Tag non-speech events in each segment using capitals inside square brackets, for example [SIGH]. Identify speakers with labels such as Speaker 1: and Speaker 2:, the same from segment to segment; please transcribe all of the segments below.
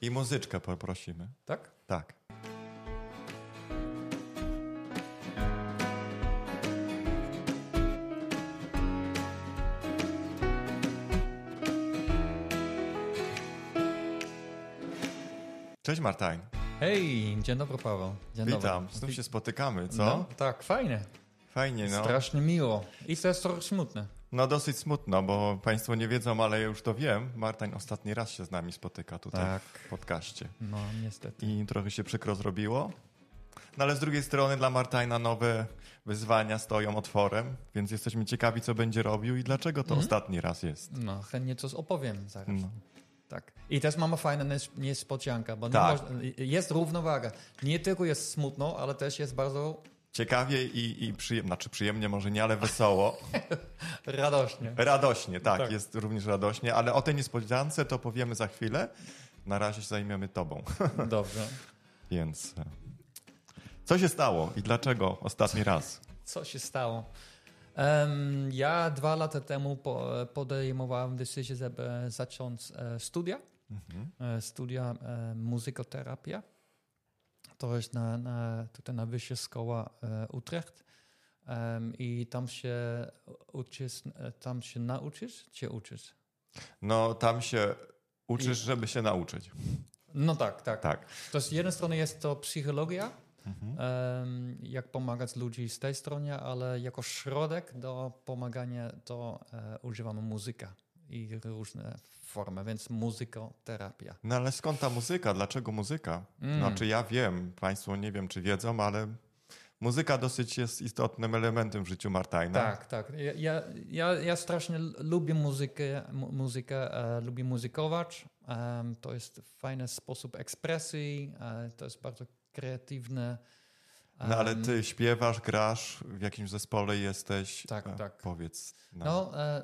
Speaker 1: I muzyczkę poprosimy.
Speaker 2: Tak?
Speaker 1: Tak. Cześć Martin.
Speaker 2: Hej, dzień dobry Paweł. Dzień
Speaker 1: Witam,
Speaker 2: dobry.
Speaker 1: znów się spotykamy, co?
Speaker 2: No, tak, fajnie.
Speaker 1: Fajnie, no.
Speaker 2: Strasznie miło. I to jest trochę smutne.
Speaker 1: No dosyć smutno, bo Państwo nie wiedzą, ale ja już to wiem. Martin ostatni raz się z nami spotyka tutaj
Speaker 2: Tak.
Speaker 1: w podcaście.
Speaker 2: No, niestety.
Speaker 1: I trochę się przykro zrobiło. No ale z drugiej strony dla Martina nowe wyzwania stoją otworem, więc jesteśmy ciekawi, co będzie robił i dlaczego to ostatni raz jest.
Speaker 2: No, chętnie coś opowiem zaraz.
Speaker 1: No.
Speaker 2: Tak. I też mamy fajną nies- niespodziankę, bo nie
Speaker 1: Tak.
Speaker 2: można, jest równowaga. Nie tylko jest smutno, ale też jest bardzo
Speaker 1: Ciekawie i, i przyjemnie, znaczy przyjemnie może nie, ale wesoło. [LAUGHS]
Speaker 2: radośnie.
Speaker 1: Radośnie, tak,
Speaker 2: Tak.
Speaker 1: jest również radośnie, ale o tej niespodziance to powiemy za chwilę. Na razie się zajmiemy tobą. [LAUGHS]
Speaker 2: Dobrze.
Speaker 1: Więc e, co się stało i dlaczego ostatni raz?
Speaker 2: Co się stało? Ja dwa lata temu po, podejmowałem decyzję, żeby zacząć e, studia. E, studia muzykoterapia. To jest na, na, tutaj na Wyższa Szkoła e, Utrecht. Em, I tam się uczysz, e, tam się nauczysz, czy uczysz?
Speaker 1: No tam się uczysz, żeby się nauczyć.
Speaker 2: No tak, tak.
Speaker 1: Tak.
Speaker 2: To z jednej strony jest to psychologia, em, jak pomagać ludzi z tej strony, ale jako środek do pomagania to e, używamy muzyka i różne formy, więc muzykoterapia.
Speaker 1: No ale skąd ta muzyka? Dlaczego muzyka?
Speaker 2: Mm.
Speaker 1: Znaczy ja wiem, państwo nie wiem czy wiedzą, ale muzyka dosyć jest istotnym elementem w życiu Martina.
Speaker 2: Tak, tak. Ja, ja, ja, strasznie lubię muzykę, mu, muzykę e, lubię muzykować. Em, to jest fajny sposób ekspresji, e, to jest bardzo kreatywne.
Speaker 1: No ale ty śpiewasz, grasz, w jakimś zespole jesteś.
Speaker 2: Tak,
Speaker 1: E,
Speaker 2: tak.
Speaker 1: Powiedz. nam.
Speaker 2: No, e,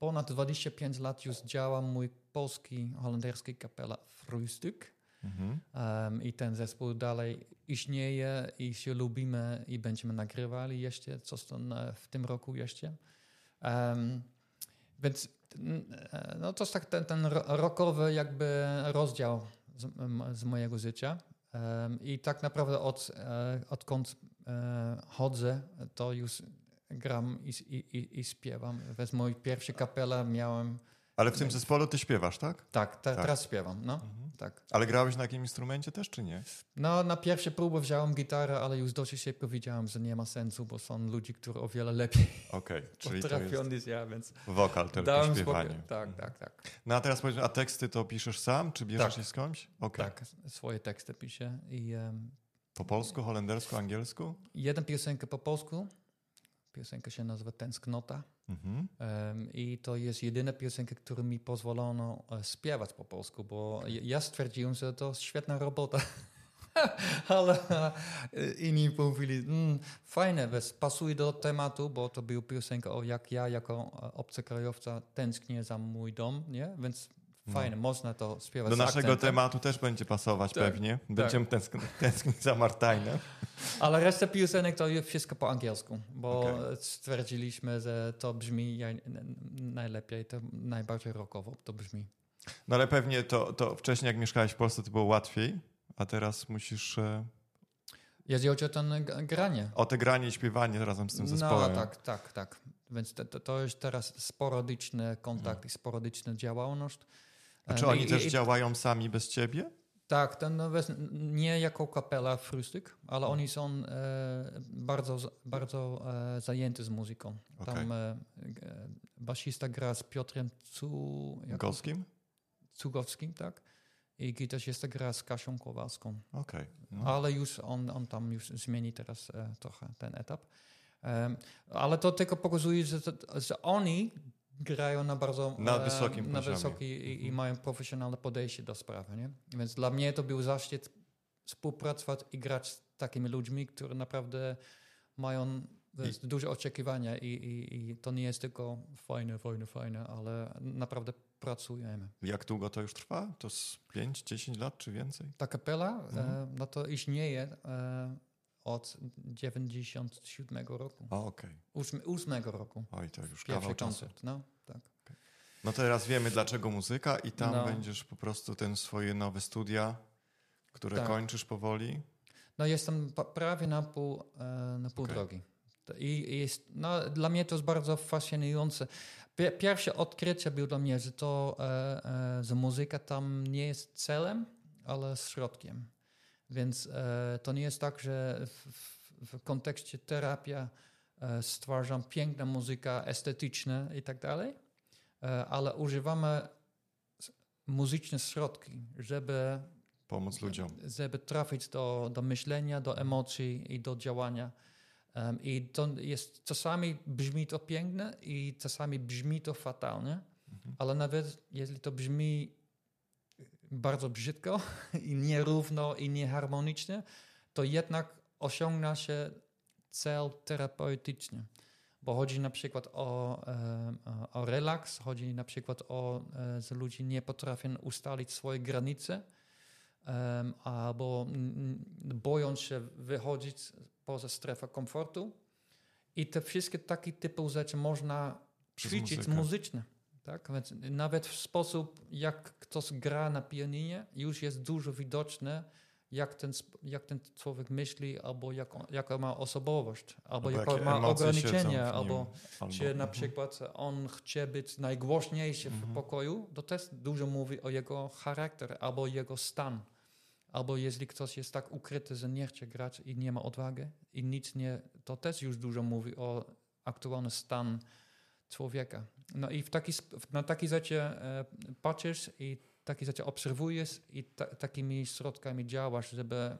Speaker 2: ponad 25 lat już działa mój polski, holenderski kapela Frühstück.
Speaker 1: Mhm.
Speaker 2: Em, I ten zespół dalej istnieje i się lubimy i będziemy nagrywali jeszcze coś tam w tym roku jeszcze. Em, więc e, no to jest tak ten, ten ro- rockowy jakby rozdział z, z mojego życia. Em, I tak naprawdę od, e, odkąd e, chodzę, to już gram i, i, i, śpiewam. Więc mój pierwszy kapela miałem...
Speaker 1: Ale w tym zespole ty śpiewasz, tak?
Speaker 2: Tak, te,
Speaker 1: Tak.
Speaker 2: teraz śpiewam, no. Tak.
Speaker 1: Ale grałeś na jakimś instrumencie też, czy nie?
Speaker 2: No, na pierwsze próby wziąłem gitarę, ale już dosyć szybko widziałem, że nie ma sensu, bo są ludzie, którzy o wiele lepiej
Speaker 1: Okej, [LAUGHS] czyli
Speaker 2: potrafią niż ja, więc
Speaker 1: wokal, tylko
Speaker 2: dałem
Speaker 1: śpiewanie.
Speaker 2: spokój. Tak, tak, tak.
Speaker 1: No a teraz powiedz, a teksty to piszesz sam, czy bierzesz
Speaker 2: Tak.
Speaker 1: je skądś? Okej.
Speaker 2: Tak, swoje teksty piszę i um,
Speaker 1: Po polsku, holendersku, angielsku?
Speaker 2: jeden piosenkę po polsku, piosenka się nazywa Tęsknota
Speaker 1: Mhm.
Speaker 2: em, i to jest jedyna piosenka, którą mi pozwolono e, śpiewać po polsku, bo ja- stwierdziłem, że to świetna robota. [LAUGHS] Ale e, inni mówili, mm, fajne, wiesz, pasuje do tematu, bo to był piosenka o jak ja jako e, obcokrajowca tęsknię za mój dom, nie? Więc fajne, można to śpiewać
Speaker 1: Do naszego
Speaker 2: akcentem.
Speaker 1: tematu też będzie pasować
Speaker 2: Tak,
Speaker 1: pewnie. Będziemy tęskn- tęsknić za Martinem.
Speaker 2: Ale reszta piosenek to wszystko po angielsku, bo
Speaker 1: Okej.
Speaker 2: stwierdziliśmy, że to brzmi najlepiej, to najbardziej rockowo to brzmi.
Speaker 1: No ale pewnie to, to wcześniej jak mieszkałeś w Polsce to było łatwiej, a teraz musisz e,
Speaker 2: Jeśli chodzi o g- granie.
Speaker 1: o te granie i śpiewanie razem z tym
Speaker 2: No
Speaker 1: zespołem.
Speaker 2: tak, tak, tak. Więc to, to, to jest teraz sporadyczny kontakt i sporadyczna działalność.
Speaker 1: A czy
Speaker 2: Em,
Speaker 1: oni
Speaker 2: i-
Speaker 1: też
Speaker 2: i-
Speaker 1: działają sami bez ciebie?
Speaker 2: Tak, ten, no, nie jako kapela Frühstück, ale oni są e, bardzo, bardzo e, zajęci z muzyką. Tam
Speaker 1: Okej.
Speaker 2: e, e, basista gra z Piotrem Cu, jak,
Speaker 1: Golskim?
Speaker 2: Cugowskim, tak? I gitarzysta gra z Kasią Kowalską.
Speaker 1: Okej. No.
Speaker 2: Ale już on, on tam już zmieni teraz e, trochę ten etap. Em, ale to tylko pokazuje, że, że oni grają na bardzo
Speaker 1: Na
Speaker 2: e,
Speaker 1: wysokim
Speaker 2: na
Speaker 1: poziomie.
Speaker 2: wysoki i, i mają profesjonalne podejście do sprawy. Nie? Więc dla mnie to był zaszczyt współpracować i grać z takimi ludźmi, którzy naprawdę mają wiesz, duże oczekiwania i, i, i to nie jest tylko fajne, fajne, fajne, ale naprawdę pracujemy.
Speaker 1: Jak długo to już trwa? To z 5-10 lat czy więcej?
Speaker 2: Ta kapela,
Speaker 1: Mhm.
Speaker 2: e, no to istnieje e, od 97 roku.
Speaker 1: A okej.
Speaker 2: Ósmy, ósmego roku.
Speaker 1: Oj, to już
Speaker 2: Pierwszy
Speaker 1: kawał czasu.
Speaker 2: koncert, no tak.
Speaker 1: No teraz wiemy dlaczego muzyka i tam
Speaker 2: No.
Speaker 1: będziesz po prostu ten swoje nowe studia, które
Speaker 2: Tak.
Speaker 1: kończysz powoli.
Speaker 2: No jestem prawie na pół, e, na pół
Speaker 1: Okej.
Speaker 2: drogi. I jest, no, dla mnie to jest bardzo fascynujące. Pie- Pierwsze odkrycie było dla mnie, że to, e, e, że muzyka tam nie jest celem, ale środkiem. Więc e, to nie jest tak, że w, w, kontekście terapia e, stwarzam piękna muzyka estetyczna i tak dalej, e, ale używamy muzyczne środki, żeby
Speaker 1: Pomóc ludziom.
Speaker 2: żeby trafić do, do myślenia, do emocji i do działania. Em, I to jest, czasami brzmi to piękne i czasami brzmi to fatalnie, ale nawet jeśli to brzmi bardzo brzydko [LAUGHS] i nierówno i nieharmonicznie, to jednak osiągna się cel terapeutyczny. Bo chodzi na przykład o, em, o relaks, chodzi na przykład o, e, że ludzie nie potrafią ustalić swoje granice, albo boją się wychodzić poza strefę komfortu. I te wszystkie takie typu rzeczy można ćwiczyć muzycznie. Tak? Więc nawet w sposób, jak ktoś gra na pianinie, już jest dużo widoczne, jak ten, jak ten człowiek myśli, albo jak on, jaka ma osobowość, albo,
Speaker 1: Albo
Speaker 2: jakie ma ograniczenia, albo
Speaker 1: albo-
Speaker 2: czy na
Speaker 1: mhm.
Speaker 2: przykład on chce być najgłośniejszy w pokoju, to też dużo mówi o jego charakter albo jego stan. Albo jeśli ktoś jest tak ukryty, że nie chce grać i nie ma odwagi i nic nie, to też już dużo mówi o aktualny stan człowieka. No i w taki, na takie rzeczy e, patrzysz i takie rzeczy obserwujesz i ta, takimi środkami działasz, żeby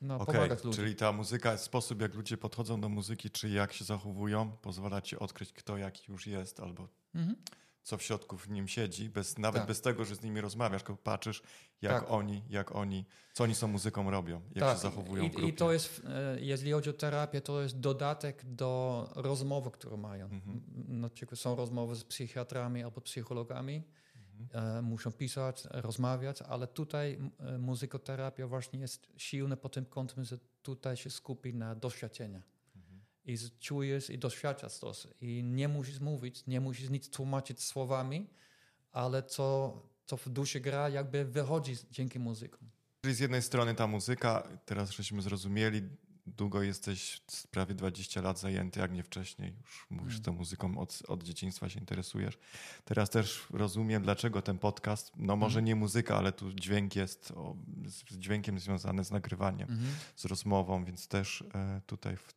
Speaker 2: no,
Speaker 1: Okej,
Speaker 2: pomagać ludziom.
Speaker 1: czyli ta muzyka, sposób jak ludzie podchodzą do muzyki, czy jak się zachowują, pozwala ci odkryć, kto jaki już jest, albo
Speaker 2: Mhm.
Speaker 1: Co w środku w nim siedzi, bez, nawet
Speaker 2: Tak.
Speaker 1: bez tego, że z nimi rozmawiasz, tylko patrzysz, jak
Speaker 2: Tak.
Speaker 1: oni, jak oni, co oni tą muzyką robią, jak się zachowują w
Speaker 2: I,
Speaker 1: grupie.
Speaker 2: I to jest, e, jeśli chodzi o terapię, to jest dodatek do rozmowy, które mają.
Speaker 1: Mhm.
Speaker 2: Na przykład są rozmowy z psychiatrami albo psychologami,
Speaker 1: Mhm.
Speaker 2: e, muszą pisać, rozmawiać, ale tutaj e, muzykoterapia właśnie jest silna pod tym kątem, że tutaj się skupi na doświadczenia. I czujesz i doświadczasz to. I nie musisz mówić, nie musisz nic tłumaczyć słowami, ale co, co w duszy gra, jakby wychodzi dzięki muzykom.
Speaker 1: Czyli z jednej strony ta muzyka, teraz żeśmy zrozumieli, długo jesteś, prawie 20 lat zajęty, jak nie wcześniej, już mówisz,
Speaker 2: Mm.
Speaker 1: że tą muzyką od, od dzieciństwa się interesujesz. Teraz też rozumiem, dlaczego ten podcast, no może
Speaker 2: Mhm.
Speaker 1: nie muzyka, ale tu dźwięk jest o, z z dźwiękiem związany z nagrywaniem,
Speaker 2: Mhm.
Speaker 1: z rozmową, więc też e, tutaj w,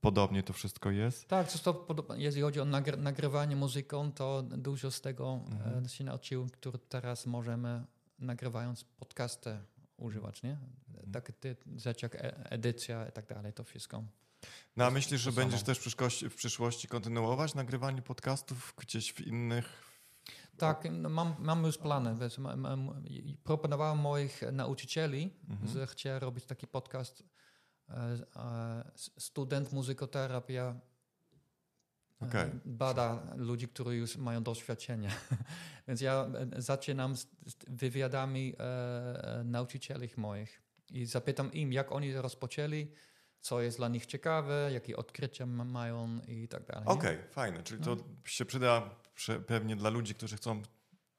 Speaker 1: podobnie to wszystko jest.
Speaker 2: Tak, to, to, jeśli chodzi o nagry, nagrywanie muzyką, to dużo z tego
Speaker 1: Mhm.
Speaker 2: e, się nauczyłem, które teraz możemy nagrywając podcasty używać, nie?
Speaker 1: Mhm.
Speaker 2: Takie rzeczy jak e- edycja i tak dalej, to wszystko.
Speaker 1: No a myślisz, że będziesz też w przyszłości, kontynuować nagrywanie podcastów gdzieś w innych
Speaker 2: Tak, no, mam, mam już plany. Wiesz, mam, proponowałem moich nauczycieli,
Speaker 1: Mhm.
Speaker 2: że chcę robić taki podcast e, e, student muzykoterapia e,
Speaker 1: Okej.
Speaker 2: bada ludzi, którzy już mają doświadczenie. [LAUGHS] Więc ja e, zaczynam z, wywiadami e, e, nauczycieli moich i zapytam im, jak oni rozpoczęli, co jest dla nich ciekawe, jakie odkrycia ma- mają i tak dalej.
Speaker 1: Okej, fajne. Czyli to się przyda pewnie dla ludzi, którzy chcą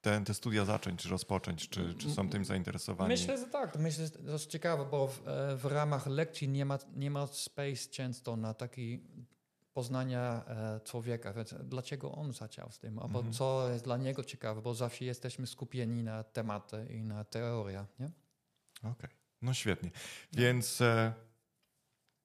Speaker 1: te, te studia zacząć, czy rozpocząć, czy, czy są tym zainteresowani.
Speaker 2: Myślę, że tak. Myślę, że to jest ciekawe, bo w, e, w ramach lekcji nie ma, nie ma space często na taki poznania e, człowieka. Więc dlaczego on zaczął z tym? Albo
Speaker 1: Mhm.
Speaker 2: co jest dla niego ciekawe, bo zawsze jesteśmy skupieni na tematy i na teorię.
Speaker 1: Okej, no świetnie. Więc e,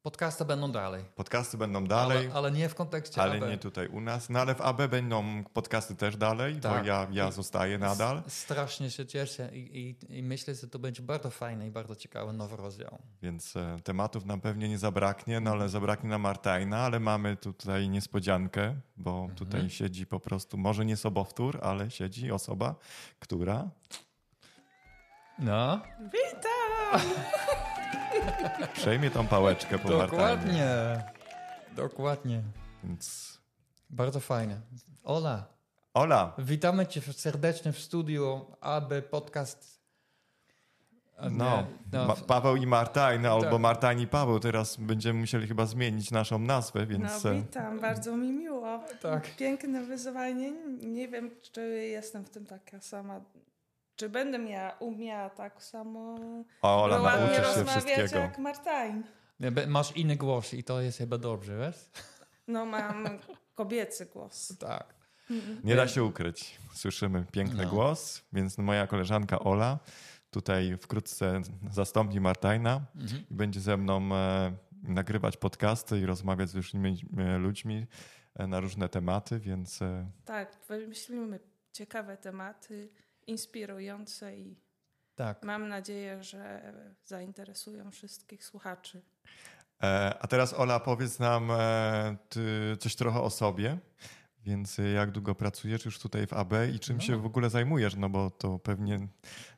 Speaker 2: Podcasty będą dalej.
Speaker 1: podcasty będą dalej,
Speaker 2: Ale, ale nie w kontekście
Speaker 1: ale
Speaker 2: AB.
Speaker 1: nie tutaj u nas. No ale w AB będą podcasty też dalej,
Speaker 2: Tak.
Speaker 1: bo ja, ja zostaję nadal.
Speaker 2: S- Strasznie się cieszę i, i, i myślę, że to będzie bardzo fajny i bardzo ciekawy nowy rozdział.
Speaker 1: Więc e, tematów nam pewnie nie zabraknie, no ale zabraknie nam Martajna, ale mamy tutaj niespodziankę, bo
Speaker 2: Mhm.
Speaker 1: tutaj siedzi po prostu, może nie sobowtór, ale siedzi osoba, która
Speaker 2: No, [LAUGHS]
Speaker 1: przejmie tą pałeczkę po
Speaker 2: dokładnie. Dokładnie.
Speaker 1: Więc
Speaker 2: Bardzo fajnie. Ola,
Speaker 1: Ola,
Speaker 2: witamy Cię serdecznie w studiu AB Podcast
Speaker 1: No,
Speaker 2: no,
Speaker 1: Ma- Paweł i Martajn, albo
Speaker 2: Tak.
Speaker 1: Martajn i Paweł. Teraz będziemy musieli chyba zmienić naszą nazwę, więc...
Speaker 3: No
Speaker 1: e,
Speaker 3: witam, bardzo mi miło.
Speaker 2: Tak.
Speaker 3: Piękne wyzwanie. Nie wiem, czy jestem w tym taka sama. Czy będę miała, umiała tak samo
Speaker 1: O, Ola,
Speaker 3: ładnie rozmawiać
Speaker 1: wszystkiego.
Speaker 3: jak Martain.
Speaker 2: Masz inny głos i to jest chyba dobrze, wiesz?
Speaker 3: No mam kobiecy głos. [LAUGHS]
Speaker 2: Tak.
Speaker 1: Nie da się ukryć. Słyszymy piękny
Speaker 2: No.
Speaker 1: głos, więc moja koleżanka Ola tutaj wkrótce zastąpi Martajna
Speaker 2: Mhm.
Speaker 1: i będzie ze mną e, nagrywać podcasty i rozmawiać z różnymi e, ludźmi e, na różne tematy, więc e,
Speaker 3: Tak, wymyślimy ciekawe tematy, inspirujące i
Speaker 2: Tak.
Speaker 3: mam nadzieję, że zainteresują wszystkich słuchaczy.
Speaker 1: E, A teraz Ola, powiedz nam e, ty coś trochę o sobie. Więc jak długo pracujesz już tutaj w AB i czym
Speaker 2: No.
Speaker 1: się w ogóle zajmujesz? No bo to pewnie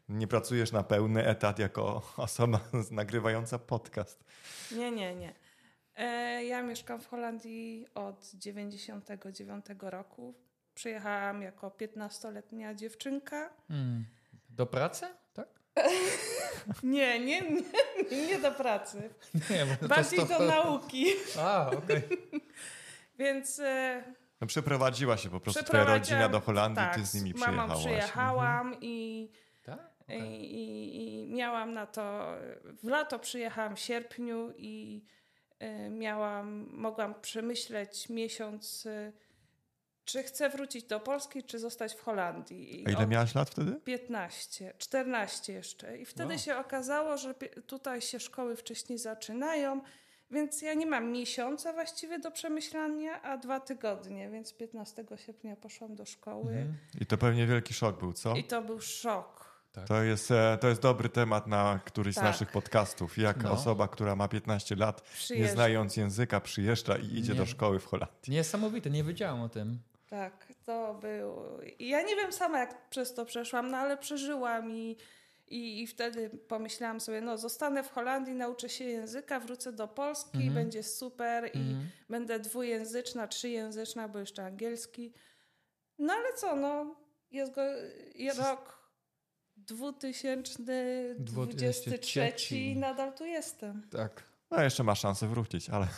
Speaker 1: nie pracujesz na pełny etat jako [LAUGHS] osoba nagrywająca podcast.
Speaker 3: Nie, nie, nie. E, ja mieszkam w Holandii od 99 roku. Przyjechałam jako 15-letnia dziewczynka.
Speaker 2: Mm. Do pracy? Tak? [LAUGHS]
Speaker 3: Nie, nie, nie, nie do pracy. [LAUGHS]
Speaker 2: Nie, to
Speaker 3: Bardziej
Speaker 2: to...
Speaker 3: do nauki.
Speaker 2: A, okej. [LAUGHS]
Speaker 3: Więc e,
Speaker 1: No przeprowadziła się po prostu twoja rodzina do Holandii,
Speaker 3: tak,
Speaker 1: ty z nimi
Speaker 3: z mamą
Speaker 1: przyjechałaś.
Speaker 3: przyjechałam i,
Speaker 2: Tak?
Speaker 3: i, i, i miałam na to... W lato przyjechałam w sierpniu i e, miałam, mogłam przemyśleć miesiąc, e, czy chcę wrócić do Polski, czy zostać w Holandii. I
Speaker 1: A ile
Speaker 3: od-
Speaker 1: miałaś lat wtedy?
Speaker 3: 15, 14 jeszcze. I wtedy
Speaker 2: Wow.
Speaker 3: się okazało, że tutaj się szkoły wcześniej zaczynają, więc ja nie mam miesiąca właściwie do przemyślania, a dwa tygodnie, więc 15 sierpnia poszłam do szkoły
Speaker 2: Mhm.
Speaker 1: I to pewnie wielki szok był, co?
Speaker 3: i to był szok.
Speaker 1: To jest, e, to jest dobry temat na któryś z
Speaker 3: Tak.
Speaker 1: naszych podcastów. Jak
Speaker 2: No.
Speaker 1: osoba, która ma 15 lat, nie
Speaker 3: Przyjeżdża.
Speaker 1: znając języka, przyjeżdża i idzie
Speaker 2: Nie.
Speaker 1: do szkoły w Holandii.
Speaker 2: Niesamowite, nie wiedziałam o tym.
Speaker 3: Tak, to był. Ja nie wiem sama, jak przez to przeszłam, no ale przeżyłam i, i, i wtedy pomyślałam sobie, no zostanę w Holandii, nauczę się języka, wrócę do Polski,
Speaker 2: Mhm.
Speaker 3: będzie super i
Speaker 2: Mhm.
Speaker 3: będę dwujęzyczna, trzyjęzyczna, bo jeszcze angielski. No ale co, no jest go rok 2023
Speaker 2: 23.
Speaker 3: i nadal tu jestem.
Speaker 2: Tak.
Speaker 1: No jeszcze ma szansę wrócić, ale [LAUGHS]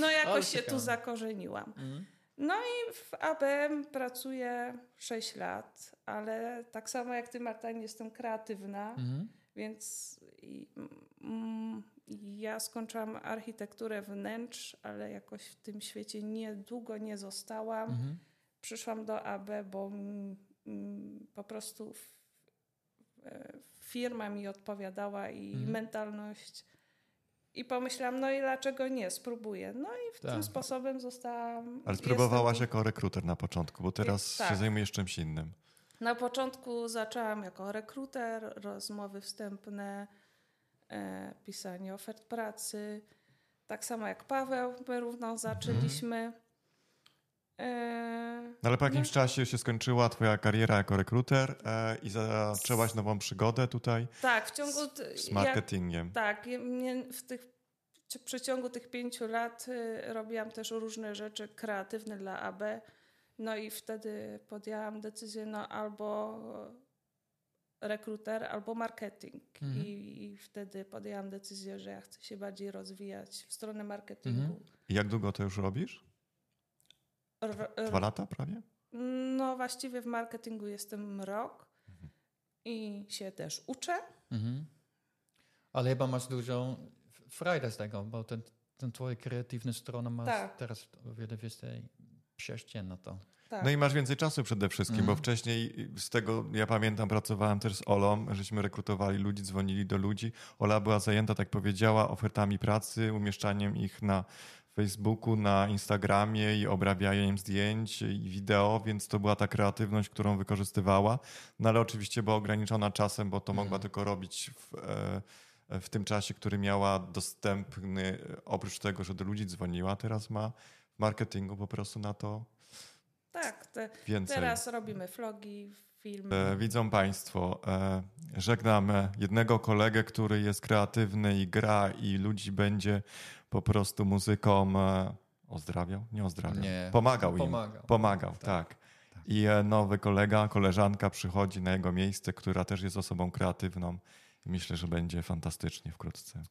Speaker 3: No jakoś się
Speaker 2: ciekawe.
Speaker 3: tu zakorzeniłam.
Speaker 2: Mhm.
Speaker 3: No i w ABM pracuję 6 lat, ale tak samo jak ty, Marta, nie jestem kreatywna,
Speaker 2: Mhm.
Speaker 3: więc i, mm, ja skończyłam architekturę wnętrz, ale jakoś w tym świecie niedługo nie zostałam.
Speaker 2: Mhm.
Speaker 3: Przyszłam do AB, bo mm, mm, po prostu e, firma mi odpowiadała i
Speaker 2: Mhm.
Speaker 3: mentalność. I pomyślałam, no i dlaczego nie, spróbuję. No i w
Speaker 2: Tak.
Speaker 3: tym sposobem zostałam.
Speaker 1: Ale spróbowałaś
Speaker 3: jestem
Speaker 1: jako rekruter na początku, bo teraz
Speaker 3: Tak.
Speaker 1: się zajmujesz czymś innym.
Speaker 3: Na początku zaczęłam jako rekruter, rozmowy wstępne, e, pisanie ofert pracy. Tak samo jak Paweł, my równo zaczęliśmy. E,
Speaker 1: No ale po jakimś czasie się skończyła twoja kariera jako rekruter e, i zaczęłaś nową przygodę tutaj
Speaker 3: tak, w ciągu. t-
Speaker 1: z
Speaker 3: jak-
Speaker 1: marketingiem.
Speaker 3: Tak, ja- mnie w tych w przeciągu tych pięciu lat y, robiłam też różne rzeczy kreatywne dla AB. No i wtedy podjęłam decyzję, no albo rekruter, albo marketing.
Speaker 2: Mhm.
Speaker 3: I, I wtedy podjęłam decyzję, że ja chcę się bardziej rozwijać w stronę marketingu.
Speaker 2: Mhm.
Speaker 1: I jak długo to już robisz? Dwa lata prawie?
Speaker 3: no właściwie w marketingu jestem rok i się też uczę.
Speaker 2: Mhm. Ale chyba masz dużo frajdę z tego, bo ten, ten twoja kreatywna strona masz
Speaker 3: Tak.
Speaker 2: teraz o wiele więcej przejścia na to.
Speaker 3: Tak.
Speaker 1: No i masz więcej czasu przede wszystkim,
Speaker 2: Mhm.
Speaker 1: bo wcześniej z tego, ja pamiętam, pracowałem też z Olą, żeśmy rekrutowali ludzi, dzwonili do ludzi. Ola była zajęta, tak powiedziała, ofertami pracy, umieszczaniem ich na Facebooku, na Instagramie i obrabianiem zdjęć i wideo, więc to była ta kreatywność, którą wykorzystywała. No ale oczywiście była ograniczona czasem, bo to
Speaker 2: Mhm.
Speaker 1: mogła tylko robić w, e, w tym czasie, który miała dostępny, oprócz tego, że do ludzi dzwoniła, teraz ma w marketingu po prostu na to
Speaker 3: tak, te,
Speaker 1: więcej.
Speaker 3: teraz robimy vlogi, filmy.
Speaker 1: E, widzą Państwo, e, żegnam e, jednego kolegę, który jest kreatywny i gra i ludzi będzie po prostu muzyką e, ozdrawiał? Nie ozdrawiał.
Speaker 2: Nie,
Speaker 1: Pomagał im.
Speaker 2: pomagał.
Speaker 1: Pomagał,
Speaker 2: Tak,
Speaker 1: tak.
Speaker 2: tak.
Speaker 1: i nowy kolega, koleżanka przychodzi na jego miejsce, która też jest osobą kreatywną. Myślę, że będzie fantastycznie wkrótce.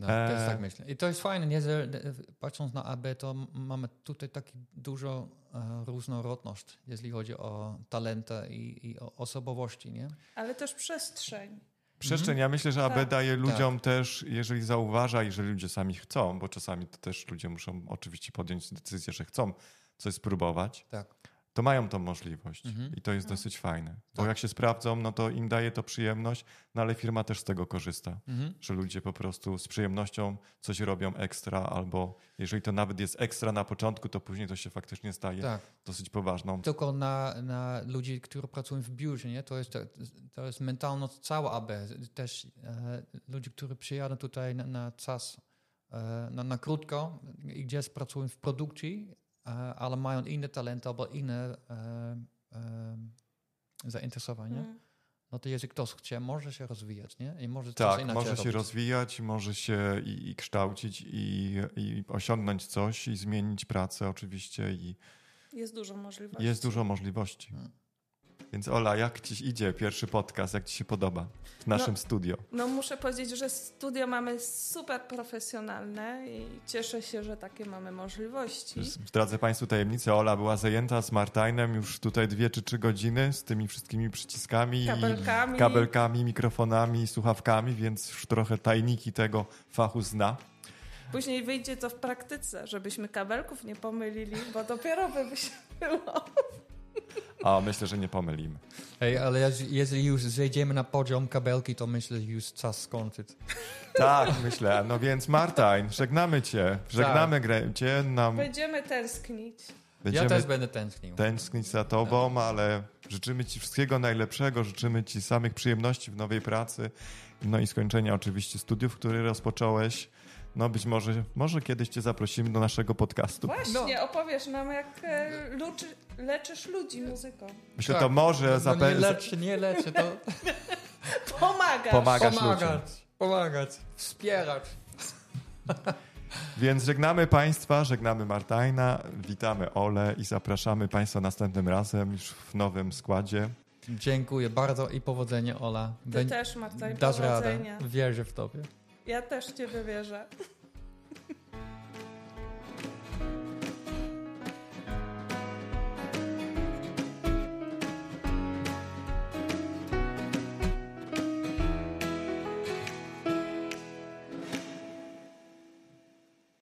Speaker 2: No, też
Speaker 1: E.
Speaker 2: tak myślę. I to jest fajne, nie, że e, patrząc na AB, to mamy tutaj taki dużo e, różnorodność, jeśli chodzi o talenty i, i o osobowości, nie?
Speaker 3: Ale też przestrzeń.
Speaker 1: Przestrzeń, ja myślę, że AB
Speaker 3: Tak.
Speaker 1: daje ludziom też, jeżeli zauważa, jeżeli ludzie sami chcą, bo czasami to też ludzie muszą oczywiście podjąć decyzję, że chcą coś spróbować,
Speaker 2: Tak.
Speaker 1: To mają tą możliwość
Speaker 2: Mhm.
Speaker 1: i to jest dosyć fajne. Bo
Speaker 2: Tak.
Speaker 1: jak się sprawdzą, no to im daje to przyjemność, no ale firma też z tego korzysta.
Speaker 2: Mhm.
Speaker 1: Że ludzie po prostu z przyjemnością coś robią ekstra, albo jeżeli to nawet jest ekstra na początku, to później to się faktycznie staje
Speaker 2: Tak.
Speaker 1: dosyć poważną.
Speaker 2: Tylko na, na ludzi, którzy pracują w biurze, nie? To jest, to, jest mentalność cała AB. Też e, ludzie, którzy przyjadą tutaj na, na czas, e, na, na krótko i gdzieś pracują w produkcji, ale mają inne talenty albo inne e, e, zainteresowania,
Speaker 3: Mm.
Speaker 2: no to jeżeli ktoś chce, może się rozwijać, nie? I może
Speaker 1: Tak, może się
Speaker 2: robić.
Speaker 1: rozwijać, może się i, i kształcić, i, i osiągnąć coś, i zmienić pracę oczywiście, i
Speaker 3: Jest dużo możliwości.
Speaker 1: jest dużo możliwości.
Speaker 2: Hmm.
Speaker 1: Więc Ola, jak ci idzie pierwszy podcast, jak ci się podoba w naszym
Speaker 3: No.
Speaker 1: studio?
Speaker 3: No muszę powiedzieć, że studio mamy super profesjonalne i cieszę się, że takie mamy możliwości.
Speaker 1: Zdradzę Państwu tajemnicę, Ola była zajęta z Martinem już tutaj dwie czy trzy godziny z tymi wszystkimi przyciskami,
Speaker 3: Kabelkami.
Speaker 1: i kabelkami, mikrofonami, słuchawkami, więc już trochę tajniki tego fachu zna.
Speaker 3: Później wyjdzie to w praktyce, żebyśmy kabelków nie pomylili, bo dopiero by się było. [LAUGHS]
Speaker 1: A myślę, że nie pomylimy.
Speaker 2: Ej, ale jeż- jeżeli już zejdziemy na poziom kabelki, to myślę, że już czas skończyć. [LAUGHS]
Speaker 1: Tak, myślę. No więc Martin, żegnamy Cię. Żegnamy grę Cię. Nam
Speaker 3: Będziemy tęsknić.
Speaker 1: będziemy
Speaker 2: Ja też będę tęsknił.
Speaker 1: tęsknić za Tobą, ale życzymy Ci wszystkiego najlepszego. Życzymy Ci samych przyjemności w nowej pracy. No i skończenia oczywiście studiów, które rozpocząłeś. No być może, może kiedyś Cię zaprosimy do naszego podcastu.
Speaker 3: Właśnie, opowiesz nam, jak e, luczy, leczysz ludzi muzyką.
Speaker 1: Myślę,
Speaker 2: Tak.
Speaker 1: to może
Speaker 2: No nie
Speaker 1: zapewne
Speaker 2: leczy, nie leczy, to [LAUGHS]
Speaker 3: Pomagasz.
Speaker 1: pomagasz ludziom.
Speaker 2: pomagać, pomagać, wspierać.
Speaker 1: Więc żegnamy Państwa, żegnamy Martina, witamy Ole i zapraszamy Państwa następnym razem już w nowym składzie.
Speaker 2: Dziękuję bardzo i powodzenia, Ola.
Speaker 3: Ty
Speaker 2: Będ-
Speaker 3: też, Marta, i
Speaker 2: Dasz radę.
Speaker 3: powodzenia.
Speaker 2: Wierzę w tobie.
Speaker 3: Ja też ciebie wierzę.